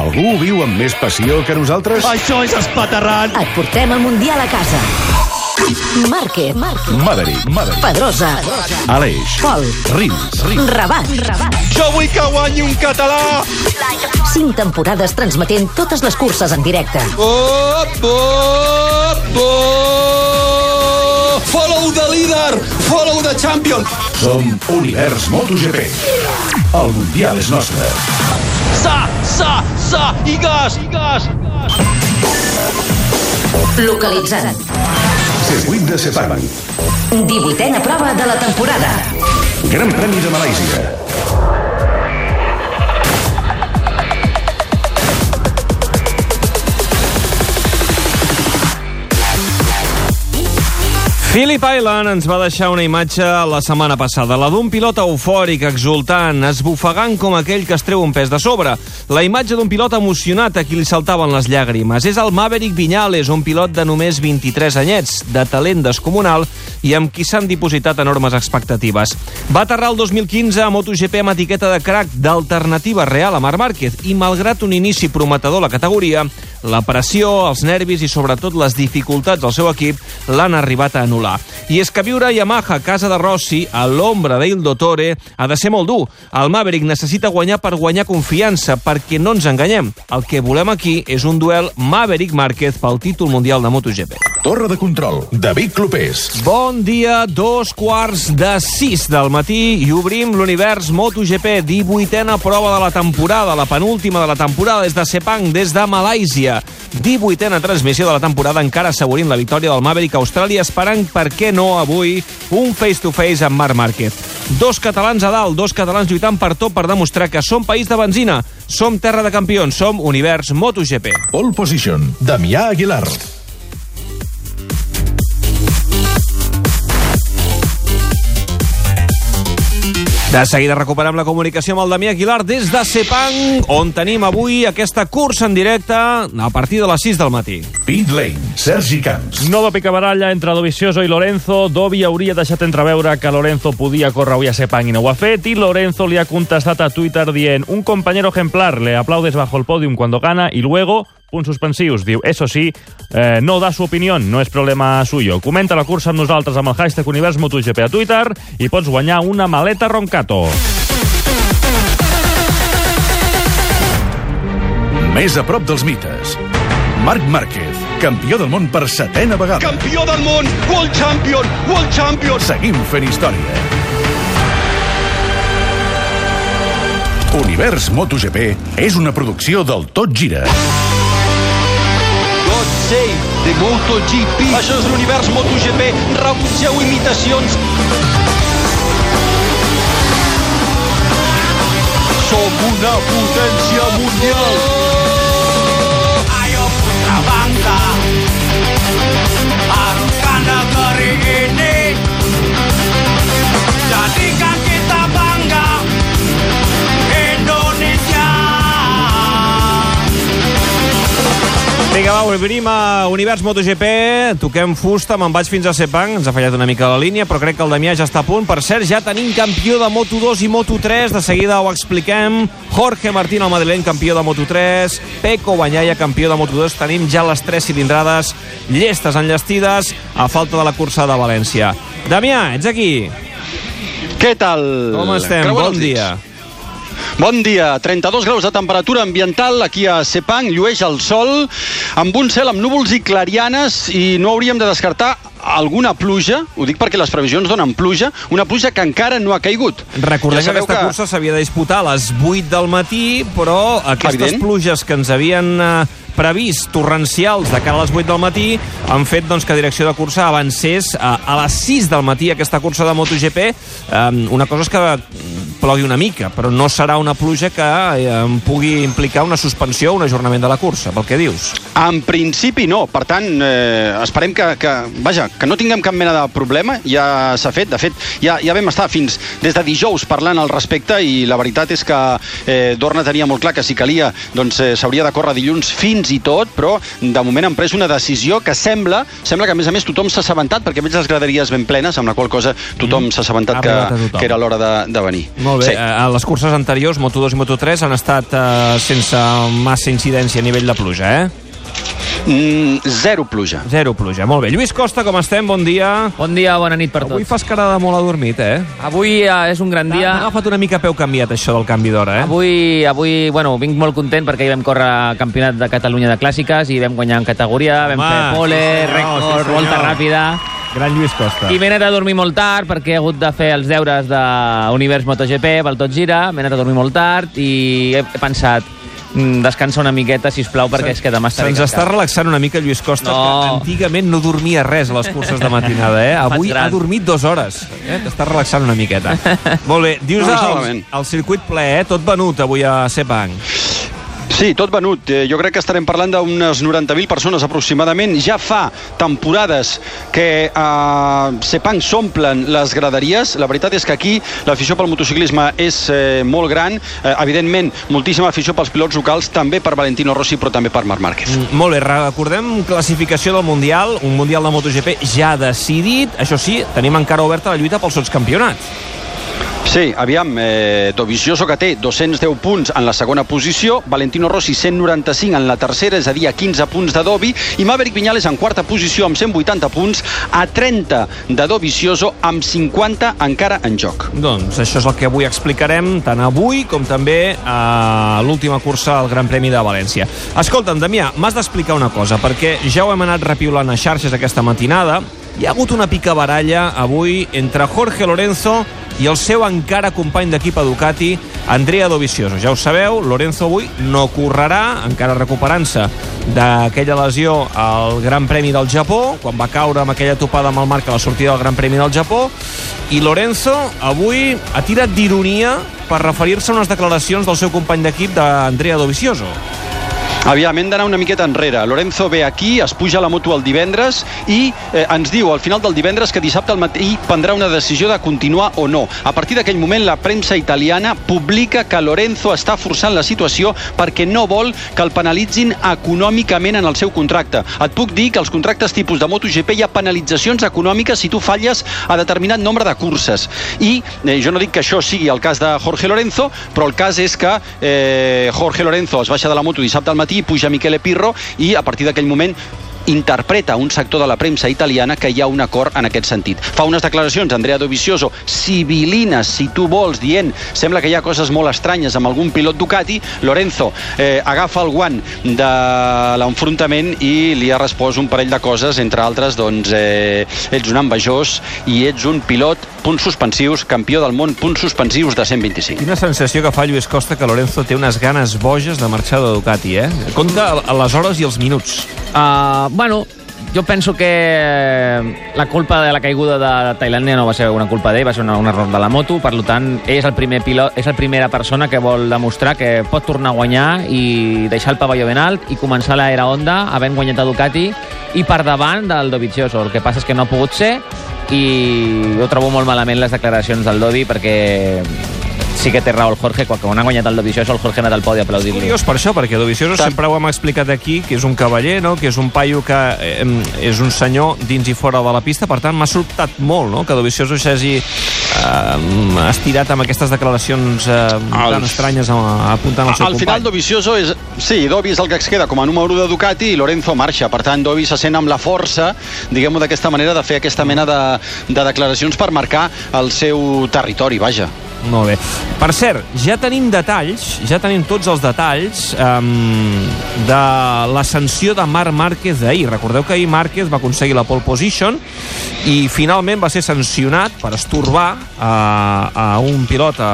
Algú viu amb més passió que nosaltres? Això és espaterrant! Et portem el Mundial a casa. Márquez, Maverick, Maverick, Pedrosa, Aleix, Pol, Rins, Rins. Rabat, Rabat. Jo vull que guanyi un català! Cinc temporades transmetent totes les curses en directe. Oh, oh, oh! Follow the leader! Follow the champion! Som Univers MotoGP. El Mundial és nostre. Sa, sa, sa! I gas, i gas! Localitzant. Circuit de Sepang. 18a prova de la temporada. Gran Premi de Malàisia. Philip Island ens va deixar una imatge la setmana passada, la d'un pilot eufòric, exultant, esbufegant com aquell que es treu un pes de sobre. La imatge d'un pilot emocionat a qui li saltaven les llàgrimes. És el Maverick Viñales, un pilot de només 23 anyets, de talent descomunal i amb qui s'han dipositat enormes expectatives. Va aterrar el 2015 a MotoGP amb etiqueta de crack d'alternativa real a Marc Márquez i, malgrat un inici prometedor a la categoria, la pressió, els nervis i sobretot les dificultats del seu equip l'han arribat a anul·lar. I és que viure a Yamaha, a casa de Rossi, a l'ombra d'Il Dottore, ha de ser molt dur. El Maverick necessita guanyar per guanyar confiança, perquè no ens enganyem. El que volem aquí és un duel Maverick-Márquez pel títol mundial de MotoGP. Torre de control. David Clopés. Bon dia, dos quarts de sis del matí i obrim l'univers MotoGP, 18a prova de la temporada, la penúltima de la temporada des de Sepang, des de Malàisia. 18a transmissió de la temporada, encara assegurin la victòria del Maverick a Austràlia, esperant, per què no, avui, un face-to-face amb Marc Márquez. Dos catalans a dalt, dos catalans lluitant per tot per demostrar que som país de benzina, som terra de campions, som univers MotoGP. Pole position. Damià Aguilar. De seguida recuperem la comunicació amb el Damià Aguilar des de Sepang, on tenim avui aquesta cursa en directe a partir de les 6 del matí. Pit Lane. Sergi Camps. Nova picabaralla entre Dovizioso i Lorenzo. Dovi hauria deixat entreveure que Lorenzo podia córrer avui a Sepang i no ho ha fet, i Lorenzo li ha contestat a Twitter dient un compañero ejemplar, le aplaudes bajo el podium cuando gana y luego punts suspensius. Diu, eso sí, eh, no da su opinión, no és problema suyo. Comenta la cursa amb nosaltres amb el hashtag Univers MotoGP a Twitter i pots guanyar una maleta Roncato. Més a prop dels mites. Marc Márquez, campió del món per setena vegada. Campió del món! World champion! World champion! Seguim fent història. Univers MotoGP és una producció del Tot Gira. Save the MotoGP! Això és l'univers MotoGP! Rebutgeu imitacions! Som una potència mundial! Vinga, va, obrim a Univers MotoGP, toquem fusta, me'n vaig fins a Sepang, ens ha fallat una mica la línia, però crec que el Damià ja està a punt. Per cert, ja tenim campió de Moto2 i Moto3, de seguida ho expliquem. Jorge Martín, el madrileny, campió de Moto3, Peco Banyaya, campió de Moto2. Tenim ja les tres cilindrades llestes, enllestides, a falta de la cursa de València. Damià, ets aquí? Què tal? Com estem? Creuant Bon els dits. Bon dia. 32 graus de temperatura ambiental aquí a Sepang. Llueix el sol amb un cel amb núvols i clarianes i no hauríem de descartar alguna pluja, ho dic perquè les previsions donen pluja, una pluja que encara no ha caigut. Recordem Ja que aquesta cursa s'havia de disputar a les 8 del matí, però aquestes Evident. pluges que ens havien eh, previst torrencials de cara a les 8 del matí han fet doncs, que direcció de cursa avancés a, a les 6 del matí aquesta cursa de MotoGP. Eh, una cosa és que plogui una mica, però no serà una pluja que eh, em pugui implicar una suspensió o un ajornament de la cursa, pel que dius. En principi no, per tant, eh, esperem que, que, vaja, que no tinguem cap mena de problema, ja s'ha fet, de fet, ja, ja vam estar fins des de dijous parlant al respecte i la veritat és que eh, Dorna tenia molt clar que si calia doncs eh, s'hauria de córrer dilluns fins i tot, però de moment han pres una decisió que sembla, sembla que a més a més tothom s'ha assabentat perquè veig les graderies ben plenes, amb la qual cosa tothom s'ha assabentat que, que era l'hora de, de venir. Molt bé, Sí. sí. a les curses anteriors, Moto2 i Moto3, han estat eh, sense massa incidència a nivell de pluja, eh? Mm, zero pluja. Zero pluja. Molt bé. Lluís Costa, com estem? Bon dia. Bon dia, bona nit per Avui tots. fas cara de molt adormit, eh? Avui eh, és un gran dia. agafat una mica peu canviat, això del canvi d'hora, eh? Avui, avui, bueno, vinc molt content perquè hi vam córrer campionat de Catalunya de clàssiques i vam guanyar en categoria, vam Home, fer pole, sí senyor, rècord, sí senyor. volta ràpida. Gran Lluís Costa. I m'he anat a dormir molt tard perquè he hagut de fer els deures d'Univers MotoGP pel Tot Gira, m'he anat a dormir molt tard i he, pensat mm, descansa una miqueta, si plau perquè és que demà estaré Se'ns està relaxant una mica Lluís Costa, No. que antigament no dormia res a les curses de matinada, eh? Avui ha dormit dues hores. Eh? T'està relaxant una miqueta. Molt bé, dius No, no, el, el circuit ple, eh? Tot venut avui a Sepang. Sí, tot venut. Eh, Jo crec que estarem parlant d'unes 90.000 persones aproximadament. Ja fa temporades que a Sepang s'omplen les graderies. La veritat és que aquí l'afició pel motociclisme és eh, molt gran. Eh, evidentment, moltíssima afició pels pilots locals, també per Valentino Rossi, però també per Marc Márquez. Mm, Molt bé, recordem classificació del Mundial, un Mundial de MotoGP ja decidit. Això sí, tenim encara oberta la lluita pels sotscampionats. Sí, aviam, eh, Dovizioso que té 210 punts en la segona posició, Valentino Rossi 195 en la tercera, és a dir, a 15 punts de Dovi, i Maverick Viñales en quarta posició amb 180 punts, a 30 de Dovizioso amb 50 encara en joc. Doncs això és el que avui explicarem, tant avui com també a l'última cursa al Gran Premi de València. Escolta'm, Damià, m'has d'explicar una cosa, perquè ja ho hem anat repiulant a xarxes aquesta matinada. Hi ha hagut una picabaralla avui entre Jorge Lorenzo i el seu encara company d'equip a Ducati, Andrea Dovizioso. Ja ho sabeu, Lorenzo avui no correrà, encara recuperant-se d'aquella lesió al Gran Premi del Japó, quan va caure amb aquella topada amb el Marc a la sortida del Gran Premi del Japó, i Lorenzo avui ha tirat d'ironia per referir-se a unes declaracions del seu company d'equip d'Andrea Dovizioso. Aviam, hem d'anar una miqueta enrere. Lorenzo ve aquí, es puja a la moto el divendres i eh, ens diu al final del divendres que dissabte al matí prendrà una decisió de continuar o no. A partir d'aquell moment, la premsa italiana publica que Lorenzo està forçant la situació perquè no vol que el penalitzin econòmicament en el seu contracte. Et puc dir que als contractes tipus de MotoGP hi ha penalitzacions econòmiques si tu falles a determinat nombre de curses. I eh, jo no dic que això sigui el cas de Jorge Lorenzo, però el cas és que eh, Jorge Lorenzo es baixa de la moto dissabte al matí, puja Michele Pirro i a partir d'aquell moment interpreta un sector de la premsa italiana que hi ha un acord en aquest sentit. Fa unes declaracions, Andrea Dovizioso, civilines, si tu vols, dient sembla que hi ha coses molt estranyes amb algun pilot Ducati, Lorenzo eh, agafa el guant de l'enfrontament i li ha respost un parell de coses, entre altres, doncs, eh, ets un envejós i ets un pilot, punts suspensius, campió del món, punts suspensius de 125. Quina sensació que fa Lluís Costa que Lorenzo té unes ganes boges de marxar de Ducati, eh? Compte a les hores i els minuts. Uh, bueno, jo penso que la culpa de la caiguda de Tailàndia no va ser una culpa d'ell, va ser un error de la moto, per tant, ell és el primer pilot, és la primera persona que vol demostrar que pot tornar a guanyar i deixar el pavelló ben alt i començar l'era Honda havent guanyat a Ducati i per davant del Dovizioso. El que passa és que no ha pogut ser i ho trobo molt malament les declaracions del Dovi perquè sí que té raó el Jorge, quan ha guanyat el Dovizioso el Jorge ha anat al podi a aplaudir-li. Curiós per això, perquè Dovizioso sempre ho hem explicat aquí, que és un cavaller, no? que és un paio que eh, és un senyor dins i fora de la pista, per tant m'ha sobtat molt no? que Dovizioso s'hagi eh, estirat amb aquestes declaracions eh, tan estranyes apuntant al seu Al final company. Dovizioso és... Sí, Dovi és el que es queda com a número de Ducati i Lorenzo marxa. Per tant, Dovi se sent amb la força, diguem-ho d'aquesta manera, de fer aquesta mena de, de declaracions per marcar el seu territori, vaja. Molt bé. Per cert, ja tenim detalls, ja tenim tots els detalls um, de la sanció de Marc Márquez d'ahir. Recordeu que ahir Márquez va aconseguir la pole position i finalment va ser sancionat per estorbar a, a un pilot a,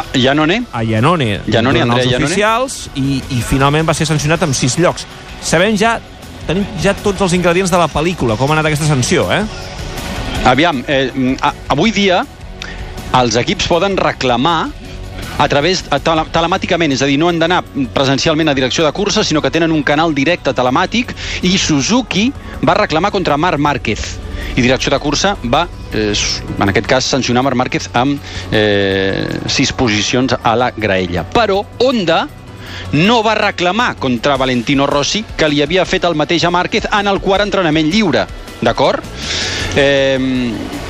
A Janone? a Llanone, Llanone, durant Andrea els Llanone. oficials i, i finalment va ser sancionat amb sis llocs. Sabem ja, tenim ja tots els ingredients de la pel·lícula, com ha anat aquesta sanció, eh? Aviam, eh, a, avui dia els equips poden reclamar a través tele, telemàticament, és a dir, no han d'anar presencialment a direcció de cursa, sinó que tenen un canal directe telemàtic i Suzuki va reclamar contra Marc Márquez i direcció de cursa va, eh, en aquest cas, sancionar Marc Márquez amb eh, sis posicions a la graella. Però Honda no va reclamar contra Valentino Rossi, que li havia fet el mateix a Márquez en el quart entrenament lliure. D'acord? Eh,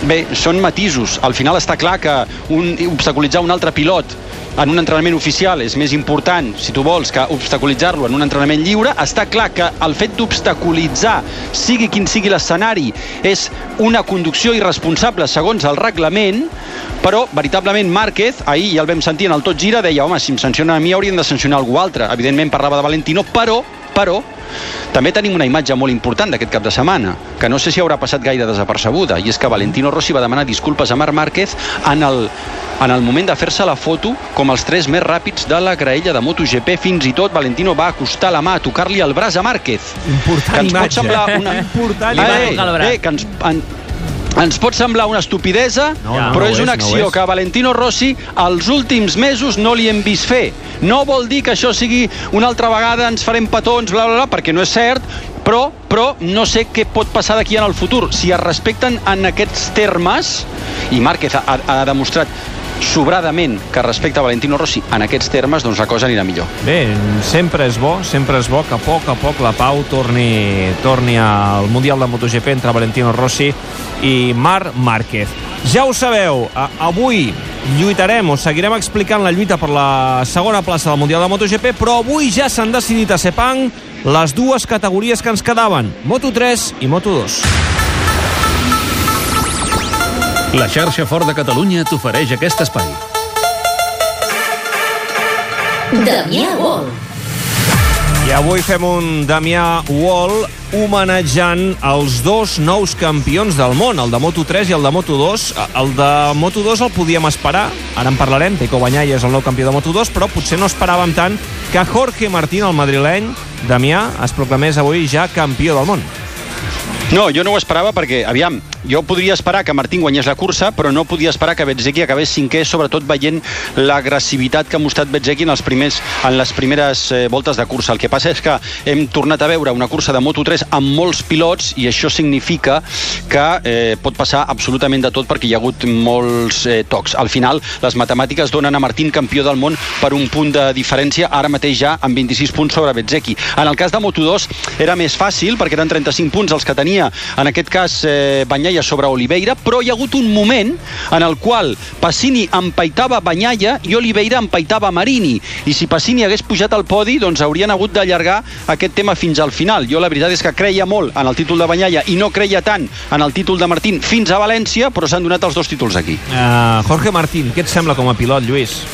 bé, són matisos. Al final està clar que un, obstaculitzar un altre pilot en un entrenament oficial és més important, si tu vols, que obstaculitzar-lo en un entrenament lliure. Està clar que el fet d'obstaculitzar, sigui quin sigui l'escenari, és una conducció irresponsable segons el reglament, però veritablement Márquez, ahir ja el vam sentir en el tot gira, deia, home, si em sancionen a mi haurien de sancionar algú altre. Evidentment parlava de Valentino, però, però, també tenim una imatge molt important d'aquest cap de setmana, que no sé si haurà passat gaire desapercebuda, i és que Valentino Rossi va demanar disculpes a Marc Márquez en el, en el moment de fer-se la foto com els tres més ràpids de la graella de MotoGP. Fins i tot Valentino va acostar la mà a tocar-li el braç a Márquez. Important que ens pot imatge. semblar una... Important Eh, braç. eh, que ens, en, ens pot semblar una estupidesa, No, no, però no és una és, no acció és. que Valentino Rossi els últims mesos no li hem vist fer. No vol dir que això sigui una altra vegada ens farem petons, bla, bla, bla, perquè no és cert, però, però no sé què pot passar d'aquí en el futur. Si es respecten en aquests termes, i Márquez ha, ha demostrat sobradament que respecta Valentino Rossi en aquests termes, doncs la cosa anirà millor. Bé, sempre és bo, sempre és bo que a poc a poc la Pau torni, torni al Mundial de MotoGP entre Valentino Rossi i Marc Márquez. Ja ho sabeu, a- avui lluitarem o seguirem explicant la lluita per la segona plaça del Mundial de MotoGP, però avui ja s'han decidit a Sepang les dues categories que ens quedaven, Moto3 i Moto2. La xarxa Fort de Catalunya t'ofereix aquest espai. Damià Wall. I avui fem un Damià Wall homenatjant els dos nous campions del món, el de Moto3 i el de Moto2. El de Moto2 el podíem esperar, ara en parlarem, Peco Banyai és el nou campió de Moto2, però potser no esperàvem tant que Jorge Martín, el madrileny, Damià, es proclamés avui ja campió del món. No, jo no ho esperava perquè, aviam, jo podria esperar que Martín guanyés la cursa, però no podia esperar que Bezzecchi acabés cinquè, sobretot veient l'agressivitat que ha mostrat Bezzecchi en, els primers, en les primeres eh, voltes de cursa. El que passa és que hem tornat a veure una cursa de Moto3 amb molts pilots i això significa que eh, pot passar absolutament de tot perquè hi ha hagut molts eh, tocs. Al final, les matemàtiques donen a Martín campió del món per un punt de diferència, ara mateix ja amb 26 punts sobre Bezzecchi. En el cas de Moto2 era més fàcil perquè eren 35 punts els que tenia en aquest cas eh, Banyaia sobre Oliveira, però hi ha hagut un moment en el qual Passini empaitava Banyaia i Oliveira empaitava Marini. I si Passini hagués pujat al podi, doncs haurien hagut d'allargar aquest tema fins al final. Jo la veritat és que creia molt en el títol de Banyaia i no creia tant en el títol de Martín fins a València, però s'han donat els dos títols aquí. Uh, Jorge Martín, què et sembla com a pilot, Lluís?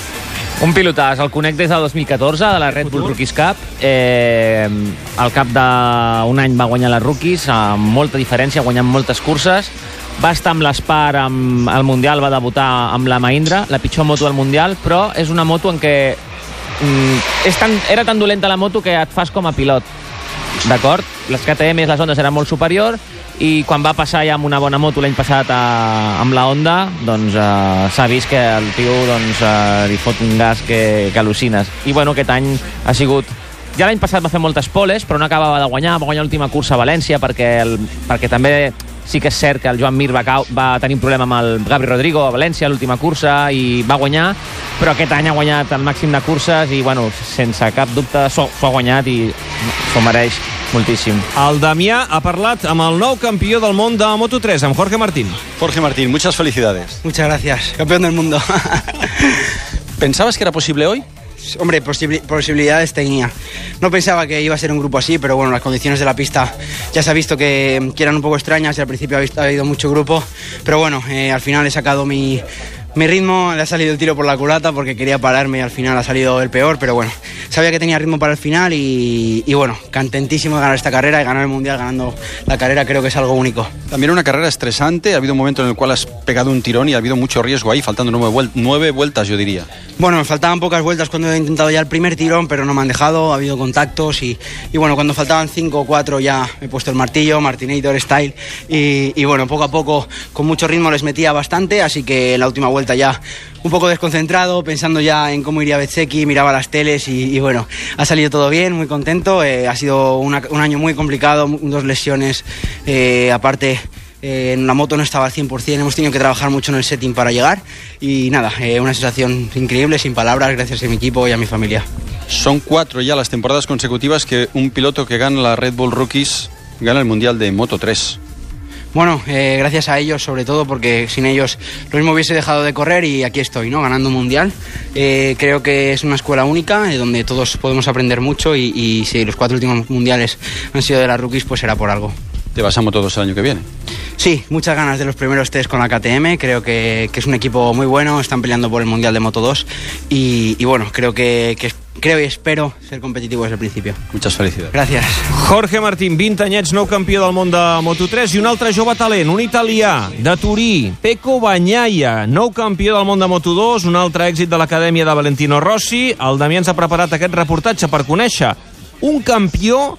Un pilotàs, el conec des del 2014, de la Red Bull Rookies Cup. Eh, al cap d'un any va guanyar les Rookies, amb molta diferència, guanyant moltes curses. Va estar amb l'Espar amb el Mundial, va debutar amb la Mahindra, la pitjor moto del Mundial, però és una moto en què mm, és tan, era tan dolenta la moto que et fas com a pilot. D'acord? Les KTM, les Hondas eren molt superior i quan va passar ja amb una bona moto l'any passat a, amb la Honda, doncs eh, s'ha vist que el tio doncs, eh, li fot un gas que, que al·lucines. I bueno, aquest any ha sigut ja l'any passat va fer moltes poles, però no acabava de guanyar, va guanyar l'última cursa a València perquè, el, perquè també sí que és cert que el Joan Mir va, cau, va tenir un problema amb el Gabri Rodrigo a València, l'última cursa, i va guanyar, però aquest any ha guanyat el màxim de curses i, bueno, sense cap dubte s'ho ha guanyat i s'ho mereix moltíssim. El Damià ha parlat amb el nou campió del món de Moto3, amb Jorge Martín. Jorge Martín, muchas felicidades. Muchas gracias, campeón del mundo. ¿Pensabas que era posible hoy? Hombre, posibili- posibilidades tenía. No pensaba que iba a ser un grupo así, pero bueno, las condiciones de la pista ya se ha visto que, que eran un poco extrañas y al principio ha, visto- ha habido mucho grupo, pero bueno, eh, al final he sacado mi, mi ritmo, le ha salido el tiro por la culata porque quería pararme y al final ha salido el peor, pero bueno, sabía que tenía ritmo para el final y, y bueno, contentísimo de ganar esta carrera y ganar el Mundial ganando la carrera creo que es algo único. También una carrera estresante, ha habido un momento en el cual has pegado un tirón y ha habido mucho riesgo ahí, faltando nueve, vuel- nueve vueltas, yo diría. Bueno, me faltaban pocas vueltas cuando he intentado ya el primer tirón, pero no me han dejado, ha habido contactos y, y bueno, cuando faltaban cinco o cuatro ya he puesto el martillo, Martinator Style y, y bueno, poco a poco con mucho ritmo les metía bastante, así que en la última vuelta ya un poco desconcentrado, pensando ya en cómo iría Bezzecchi, miraba las teles y, bueno, ha salido todo bien, muy contento, eh, ha sido un año muy complicado, dos lesiones, eh, aparte... Eh, en la moto no estaba al 100%, hemos tenido que trabajar mucho en el setting para llegar y nada, una sensación increíble, sin palabras, gracias a mi equipo y a mi familia. Son cuatro ya las temporadas consecutivas que un piloto que gana la Red Bull Rookies gana el Mundial de Moto 3. Bueno, eh, gracias a ellos sobre todo porque sin ellos lo mismo hubiese dejado de correr y aquí estoy, ¿no? Ganando un mundial. Eh, creo que es una escuela única eh, donde todos podemos aprender mucho y, y si los cuatro últimos mundiales han sido de las rookies, pues será por algo. Te vas a Moto 2 el año que viene. Sí, muchas ganas de los primeros test con la KTM. Creo que, que es un equipo muy bueno. Están peleando por el Mundial de Moto 2. Y, y bueno, creo que, que creo y espero ser competitivo desde el principio. Muchas felicidades. Gracias. Jorge Martín, 20 anyets, nou campió del món de Moto3 i un altre jove talent, un italià de Turí, Pecco Bagnaia, nou campió del món de Moto2, un altre èxit de l'acadèmia de Valentino Rossi. El Damià ens ha preparat aquest reportatge per conèixer un campió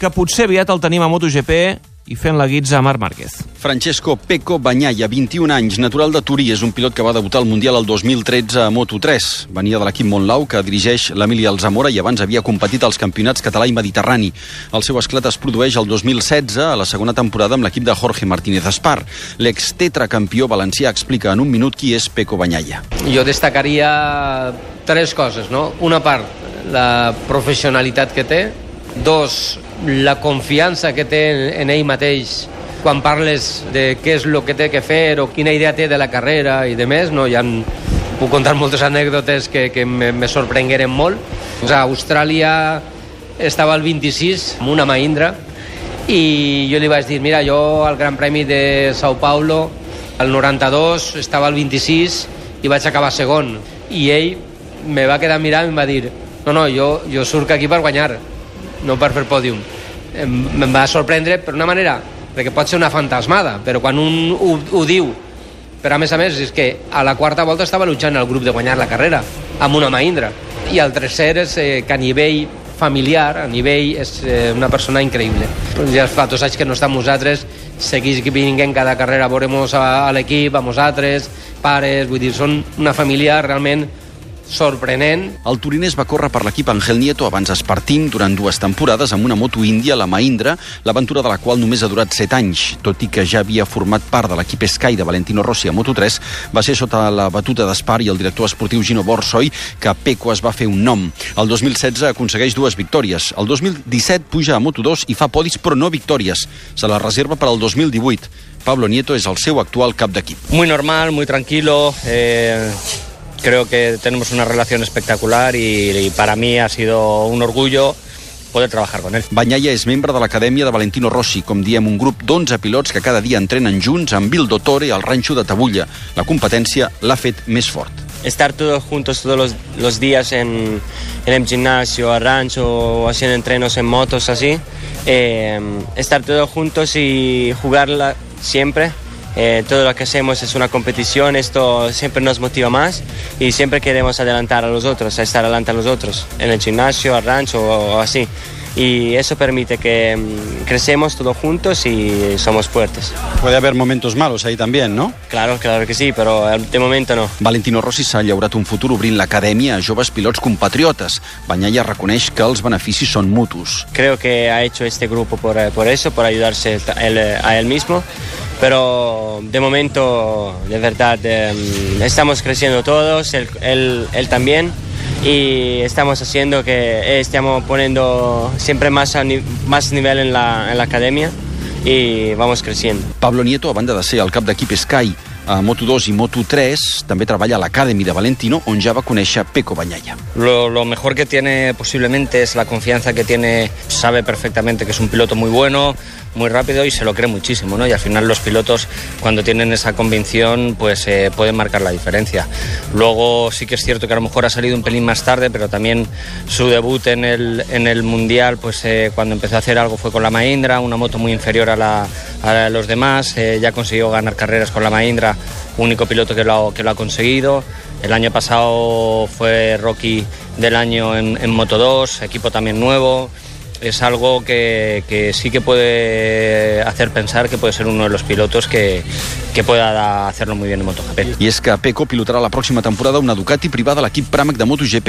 que potser aviat el tenim a MotoGP i fent la guitza a Marc Márquez. Francesco Pecco Bagnaia, 21 anys, natural de Turí, és un pilot que va debutar al Mundial el 2013 a Moto3. Venia de l'equip Montlau, que dirigeix l'Emili Alzamora i abans havia competit als campionats català i mediterrani. El seu esclat es produeix el 2016, a la segona temporada amb l'equip de Jorge Martínez Espar. L'ex-tetracampió valencià explica en un minut qui és Pecco Bagnaia. Jo destacaria tres coses, no? Una part, la professionalitat que té, dos, la confiança que té en, ell mateix quan parles de què és el que té que fer o quina idea té de la carrera i de més, no? ja en, puc contar moltes anècdotes que, que me, me sorprengueren molt. A Austràlia estava al 26 amb una Mahindra i jo li vaig dir, mira, jo al Gran Premi de Sao Paulo al 92 estava al 26 i vaig acabar segon i ell me va quedar mirant i em va dir no, no, jo, jo surc aquí per guanyar no per fer pòdium em, em va sorprendre per una manera perquè pot ser una fantasmada però quan un ho, ho diu però a més a més és que a la quarta volta estava luchant el grup de guanyar la carrera amb una Mahindra i el tercer és eh, que a nivell familiar, a nivell és eh, una persona increïble. Ja fa dos anys que no està amb nosaltres, segueix vinguent cada carrera a veure-nos a, a l'equip, a nosaltres, pares, vull dir, són una família realment sorprenent. El turinès va córrer per l'equip Angel Nieto abans Espartín durant dues temporades amb una moto índia, la Mahindra, l'aventura de la qual només ha durat 7 anys. Tot i que ja havia format part de l'equip Sky de Valentino Rossi a Moto3, va ser sota la batuta d'Espar i el director esportiu Gino Borsoi que Peco es va fer un nom. El 2016 aconsegueix dues victòries. El 2017 puja a Moto2 i fa podis però no victòries. Se la reserva per al 2018. Pablo Nieto és el seu actual cap d'equip. Muy normal, muy tranquilo. Eh, creo que tenemos una relación espectacular y, y para mí ha sido un orgullo poder trabajar con él. Banyaia és membre de l'Acadèmia de Valentino Rossi, com diem, un grup d'11 pilots que cada dia entrenen junts amb Bill Dottore al ranxo de Tabulla. La competència l'ha fet més fort. estar todos juntos todos los, los días en, en el gimnasio, al rancho haciendo entrenos en motos así, eh, estar todos juntos y jugarla siempre. Eh, todo lo que hacemos es una competición, esto siempre nos motiva más y siempre queremos adelantar a los otros, estar adelante a los otros, en el gimnasio, al rancho o así. Y eso permite que mm, crecemos todos juntos y somos fuertes. Puede haber momentos malos ahí también, ¿no? Claro, claro que sí, pero eh, de momento no. Valentino Rossi s'ha llaurat un futur obrint l'acadèmia a joves pilots compatriotes. Banyaia reconeix que els beneficis són mutus. Creo que ha hecho este grupo por, eh, por eso, por ayudarse él, eh, a él mismo. Pero de momento, de verdad, eh, estamos creciendo todos, él, él, él también. Y estamos haciendo que eh, estamos poniendo siempre más, a ni- más nivel en la, en la academia y vamos creciendo. Pablo Nieto, a banda de ser el cap d'equip Sky a Moto2 i Moto3, també treballa a l'Academy de Valentino, on ja va conèixer Peco Banyaia. Lo, lo mejor que tiene posiblemente es la confianza que tiene, sabe perfectamente que es un piloto muy bueno, muy rápido y se lo cree muchísimo, ¿no? Y al final los pilotos cuando tienen esa convicción pues eh, pueden marcar la diferencia. Luego sí que es cierto que a lo mejor ha salido un pelín más tarde, pero también su debut en el, en el Mundial pues eh, cuando empezó a hacer algo fue con la Mahindra, una moto muy inferior a, la, a los demás, eh, ya consiguió ganar carreras con la Mahindra, único piloto que lo, ha- que lo ha conseguido. El año pasado fue Rocky del año en, en Moto 2, equipo también nuevo. Es algo que, que sí que puede hacer pensar que puede ser uno de los pilotos que, que pueda da- hacerlo muy bien en MotoGP. I és que Peco pilotarà la pròxima temporada una Ducati privada a l'equip Pramac de MotoGP.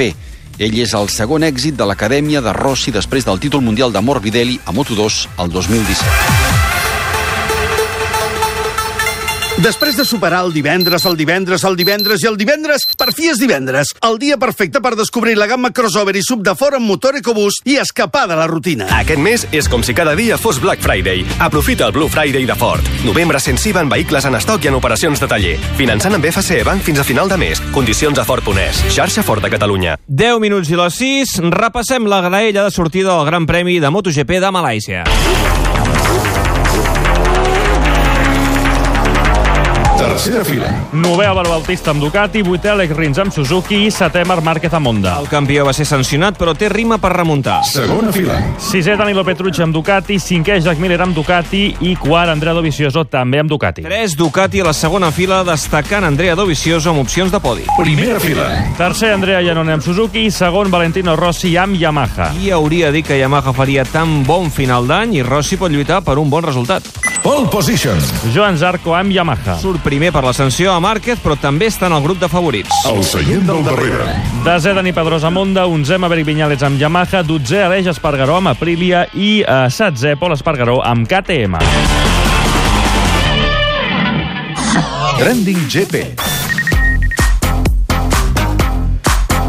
Ell és el segon èxit de l'acadèmia de Rossi després del títol mundial de Morbidelli a Moto2 el 2017. Després de superar el divendres, el divendres, el divendres i el divendres, per fi és divendres. El dia perfecte per descobrir la gamma crossover i sub de fora amb motor EcoBoost i escapar de la rutina. Aquest mes és com si cada dia fos Black Friday. Aprofita el Blue Friday de Ford. Novembre sensiva en vehicles en estoc i en operacions de taller. Finançant amb FCE Bank fins a final de mes. Condicions a Ford.es. Xarxa Ford de Catalunya. 10 minuts i les 6, repassem la graella de sortida del Gran Premi de MotoGP de Malàisia. Tercera fila. Novè Álvaro Bautista amb Ducati, vuitè Alex Rins amb Suzuki i setè Marc Márquez amb Honda. El campió va ser sancionat, però té rima per remuntar. Segona fila. Sisè Danilo Petrucci amb Ducati, cinquè Jack Miller amb Ducati i quart Andrea Dovizioso també amb Ducati. 3 Ducati a la segona fila, destacant Andrea Dovizioso amb opcions de podi. Primera fila. Tercer Andrea Iannone amb Suzuki i segon Valentino Rossi amb Yamaha. Qui hauria dit que Yamaha faria tan bon final d'any i Rossi pot lluitar per un bon resultat. Pole position. Joan Zarco amb Yamaha. Surt primer per la sanció a Márquez, però també està en el grup de favorits. El seient del darrere. Desè Dani Pedrosa amb Honda, onzè Maverick Viñales amb Yamaha, dotzè Aleix Espargaró amb Aprilia i eh, setzè Pol Espargaró amb KTM. Trending GP.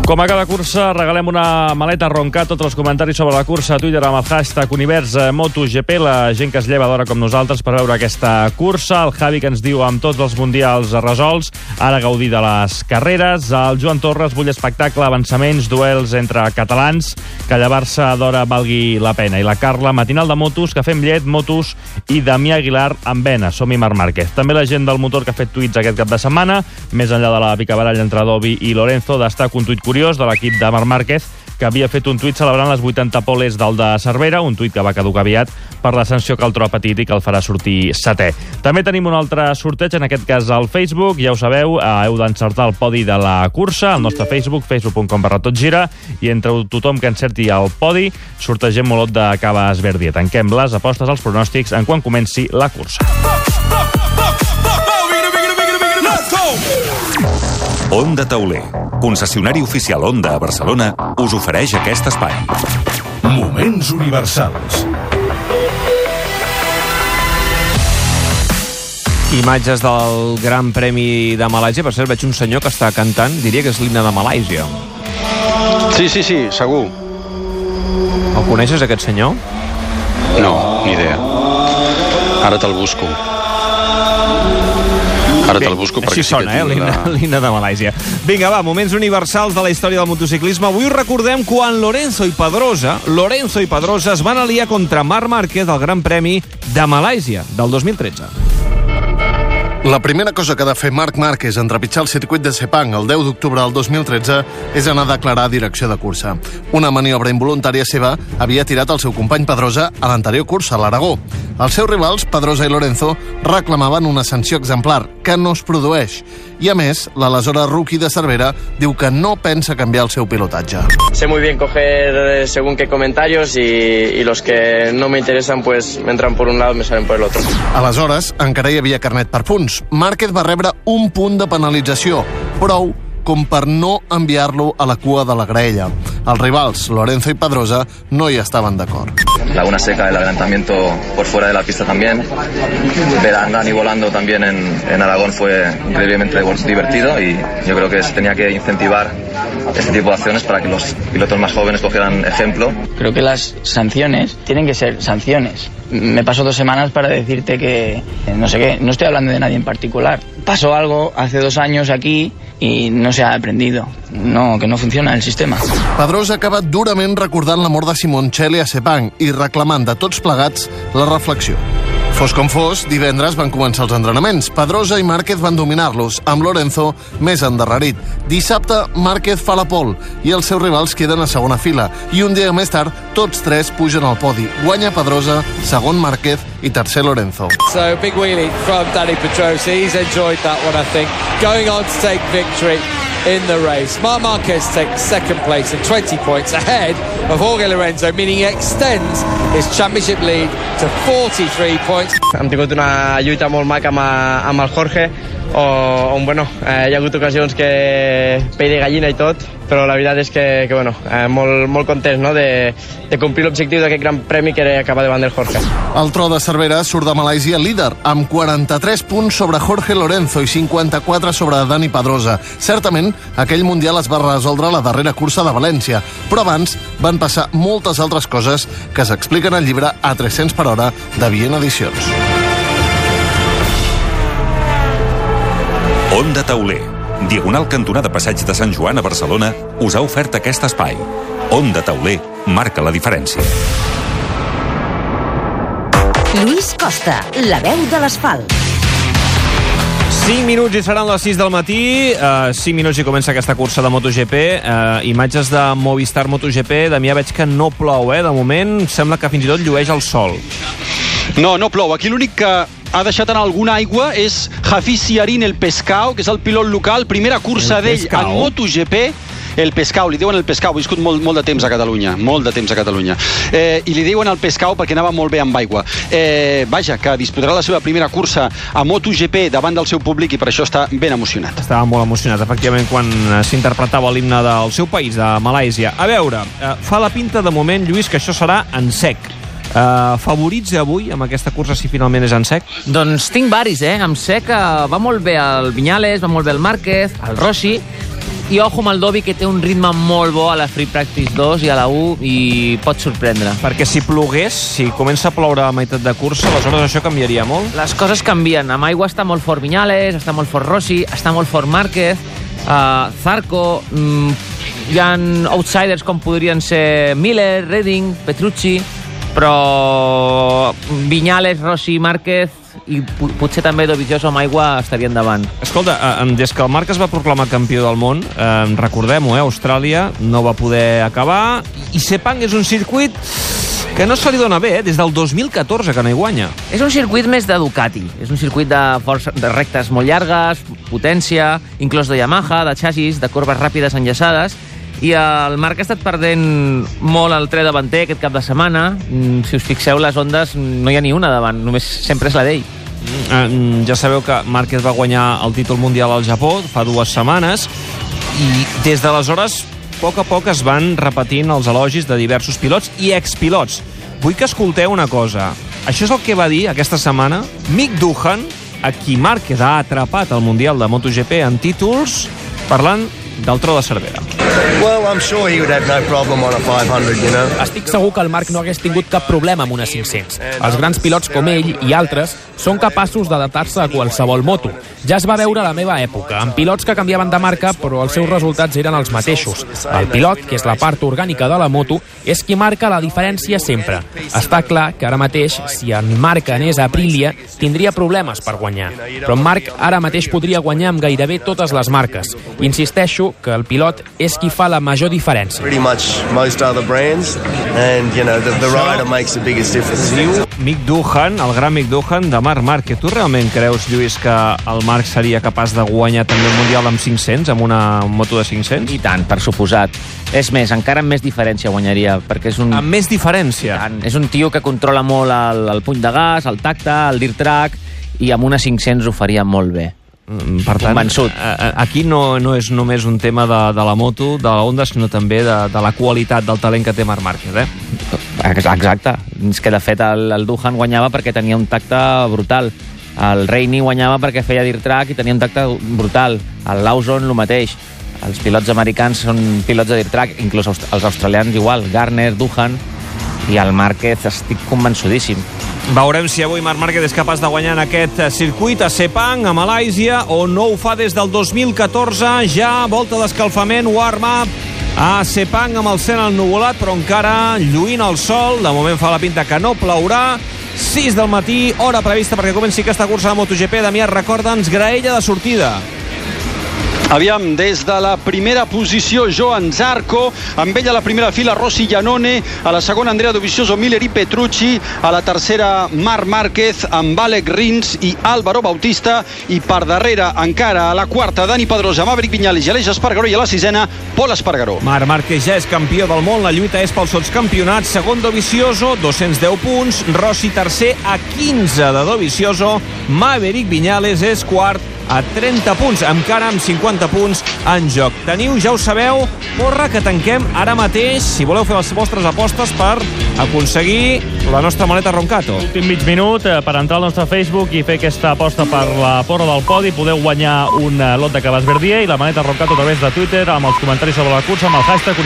Com a cada cursa, regalem una maleta ronca. Tots els comentaris sobre la cursa a Twitter amb el hashtag Univers eh, MotoGP. La gent que es lleva d'hora com nosaltres per veure aquesta cursa. El Javi que ens diu amb tots els mundials resolts, ara gaudir de les carreres. El Joan Torres vull espectacle, avançaments, duels entre catalans, que llevar-se d'hora valgui la pena. I la Carla, matinal de motos, que fem llet, motos i Damià Aguilar amb vena. Som-hi Marc Márquez. També la gent del motor que ha fet tuits aquest cap de setmana, més enllà de la picabaralla entre Dovi i Lorenzo, destaca un tuit curiós de l'equip de Marc Márquez que havia fet un tuit celebrant les 80 poles del de Cervera, un tuit que va caducar aviat per la sanció que el troba petit i que el farà sortir setè. També tenim un altre sorteig, en aquest cas al Facebook, ja ho sabeu, eh, heu d'encertar el podi de la cursa al nostre Facebook, facebook.com barra tot gira, i entre tothom que encerti el podi, sortegem un lot de caves Verdi. Tanquem les apostes als pronòstics en quan comenci la cursa. Onda Tauler, concessionari oficial Onda a Barcelona, us ofereix aquest espai. Moments universals. Imatges del Gran Premi de Malàisia. Per cert, veig un senyor que està cantant, diria que és l'himne de Malàisia. Sí, sí, sí, segur. El coneixes, aquest senyor? No, ni idea. Ara te'l busco. Ara te'l busco perquè Així sona, sí eh, que tinc l'himne l'himne de Malàisia. Vinga, va, moments universals de la història del motociclisme. Avui recordem quan Lorenzo i Pedrosa, Lorenzo i Pedrosa es van aliar contra Marc Márquez al Gran Premi de Malàisia del 2013. La primera cosa que ha de fer Marc Márquez en trepitjar el circuit de Sepang el 10 d'octubre del 2013 és anar a declarar direcció de cursa. Una maniobra involuntària seva havia tirat el seu company Pedrosa a l'anterior cursa, a l'Aragó. Els seus rivals, Pedrosa i Lorenzo, reclamaven una sanció exemplar, que no es produeix. I, a més, l'aleshores rookie de Cervera diu que no pensa canviar el seu pilotatge. Sé muy bien coger según qué comentarios y, y los que no me interesan pues me entran por un lado me salen por el otro. Aleshores, encara hi havia carnet per punts. Márquez va rebre un punt de penalització, prou com per no enviar-lo a la cua de la graella. Els rivals, Lorenzo i Pedrosa, no hi estaven d'acord. Laguna Seca, el adelantamiento por fuera de la pista también. Ver a Dani volando también en, en Aragón fue increíblemente divertido y yo creo que se tenía que incentivar este tipo de acciones para que los pilotos más jóvenes cogieran ejemplo. Creo que las sanciones tienen que ser sanciones. Me paso dos semanas para decirte que, no sé qué, no estoy hablando de nadie en particular. Pasó algo hace dos años aquí y no se ha aprendido. No, que no funciona el sistema. Pedrosa acaba durament recordant la mort de Simoncelli a Sepang i reclamant de tots plegats la reflexió. Fos com fos, divendres van començar els entrenaments. Pedrosa i Márquez van dominar-los, amb Lorenzo més endarrerit. Dissabte, Márquez fa la pol i els seus rivals queden a segona fila. I un dia més tard, tots tres pugen al podi. Guanya Pedrosa, segon Márquez i tercer Lorenzo. So big wheelie from Danny Pedrosa. He's enjoyed that one, I think. Going on to take victory in the race. Marc Marquez takes second place and 20 points ahead of Jorge Lorenzo, meaning he extends his championship lead to 43 points. Hem tingut una lluita molt maca amb, amb el Jorge, o, on bueno, eh, hi ha hagut ocasions que pell de gallina i tot, però la veritat és que, que bueno, eh, molt, molt content no? de, de complir l'objectiu d'aquest gran premi que era acabar davant del Jorge. El tro de Cervera surt de Malàisia líder, amb 43 punts sobre Jorge Lorenzo i 54 sobre Dani Pedrosa. Certament, aquell Mundial es va resoldre a la darrera cursa de València, però abans van passar moltes altres coses que s'expliquen al llibre A 300 per hora de Viena Edicions. Onda Tauler, diagonal cantonada Passeig de Sant Joan a Barcelona, us ha ofert aquest espai. Onda Tauler marca la diferència. Lluís Costa, la veu de l'asfalt. 5 minuts i seran les 6 del matí. Uh, 5 minuts i comença aquesta cursa de MotoGP. Uh, imatges de Movistar MotoGP. Damià, veig que no plou, eh? De moment sembla que fins i tot llueix el sol. No, no plou. Aquí l'únic que ha deixat anar alguna aigua és Hafiz Siarin, el Pescao, que és el pilot local. Primera cursa El d'ell en MotoGP. El Pescao, li diuen el Pescao, ha viscut molt, molt de temps a Catalunya, molt de temps a Catalunya. Eh, I li diuen el Pescao perquè anava molt bé amb aigua. Eh, vaja, que disputarà la seva primera cursa a MotoGP davant del seu públic i per això està ben emocionat. Estava molt emocionat, efectivament, quan eh, s'interpretava l'himne del seu país, de Malàisia. A veure, eh, fa la pinta de moment, Lluís, que això serà en sec. Uh, favorits avui amb aquesta cursa si finalment és en sec? Doncs tinc varis, eh? Em sé que va molt bé el Viñales, va molt bé el Márquez, el Rossi, i ojo amb el Dobby, que té un ritme molt bo a la Free Practice 2 i a la 1 i pot sorprendre. Perquè si plogués, si comença a ploure a meitat de cursa, aleshores això canviaria molt? Les coses canvien. Amb aigua està molt fort Viñales, està molt fort Rossi, està molt fort Márquez, uh, Zarco, mm, hi ha outsiders com podrien ser Miller, Redding, Petrucci, però Viñales, Rossi, Márquez i po- potser també Dovizioso amb aigua estarien davant. Escolta, eh, des que el Marc es va proclamar campió del món, eh, recordem-ho, eh, Austràlia no va poder acabar, i Sepang és un circuit que no se li dona bé, eh, des del 2014 que no hi guanya. És un circuit més de Ducati. És un circuit de, força, de rectes molt llargues, potència, inclús de Yamaha, de xassis, de corbes ràpides enllaçades, i el Marc ha estat perdent molt el tren davanter aquest cap de setmana. Mm, Si us fixeu, les ondes no hi ha ni una davant, només sempre és la d'ell. Eh, ja sabeu que Márquez va guanyar el títol mundial al Japó fa dues setmanes i des d'aleshores a poc a poc es van repetint els elogis de diversos pilots i expilots. Vull que escolteu una cosa. Això és el que va dir aquesta setmana Mick Duhan, a qui Márquez ha atrapat al Mundial de MotoGP en títols, parlant del tro de Cervera. Well, I'm sure he would have no problem on a 500, you know. Estic segur que el Marc no hagués tingut cap problema amb una 500. Els grans pilots com ell i altres són capaços d'adaptar-se a qualsevol moto. Ja es va veure a la meva època, amb pilots que canviaven de marca, però els seus resultats eren els mateixos. El pilot, que és la part orgànica de la moto, és qui marca la diferència sempre. Està clar que ara mateix, si en Marc anés a Aprilia, tindria problemes per guanyar. Però en Marc ara mateix podria guanyar amb gairebé totes les marques. Insisteixo que el pilot és qui fa la major diferència. Pretty much most other brands, and you know the, the rider makes the biggest difference. Mick Duhan, el gran Mick Duhan de Marc Márquez. Tu realment creus, Lluís, que el Marc seria capaç de guanyar també el Mundial amb 500, amb una moto de 500? I tant, per suposat. És més, encara amb més diferència guanyaria, perquè és un... Amb més diferència? Tant. És un tio que controla molt el, el puny de gas, el tacte, el dirt track, i amb una 500 ho faria molt bé. Mm, Per tant, Convençut. aquí no, no és només un tema de, de la moto, de la Honda, sinó també de, de la qualitat del talent que té Marc Márquez, eh? Exacte. És que, de fet, el, el Duhan guanyava perquè tenia un tacte brutal. El Reini guanyava perquè feia dirt track i tenia un tacte brutal. El Lawson, el mateix. Els pilots americans són pilots de dirt track, inclús els australians igual. Garner, Duhan i el Márquez estic convençudíssim. Veurem si avui Marc Márquez és capaç de guanyar en aquest circuit a Sepang, a Malàisia, o no ho fa des del 2014. Ja, volta d'escalfament, warm-up, a Sepang amb el cel ennuvolat, però encara lluint el sol. De moment fa la pinta que no plourà. 6 del matí, hora prevista perquè comenci aquesta cursa de MotoGP. Damià, recorda'ns, graella de sortida. Aviam, des de la primera posició, Joan Zarco, amb ell a la primera fila, Rossi Giannone, a la segona, Andrea Dovizioso, Miller i Petrucci, a la tercera, Marc Márquez, amb Alec Rins i Álvaro Bautista, i per darrere, encara, a la quarta, Dani Pedrosa, Maverick Viñales i Aleix Espargaró, i a la sisena, Pol Espargaró. Marc Márquez ja és campió del món, la lluita és pel sotscampionat, segon Dovizioso, 210 punts, Rossi tercer a 15 de Dovizioso, Maverick Viñales és quart a 30 punts, encara amb 50 punts en joc. Teniu, ja ho sabeu, porra que tanquem ara mateix, si voleu fer les vostres apostes per aconseguir la nostra maleta Roncato. Últim mig minut eh, per entrar al nostre Facebook i fer aquesta aposta per la porra del podi. Podeu guanyar un eh, lot de cabàs verdier i la maneta Roncato a través de Twitter amb els comentaris sobre la cursa amb el hashtag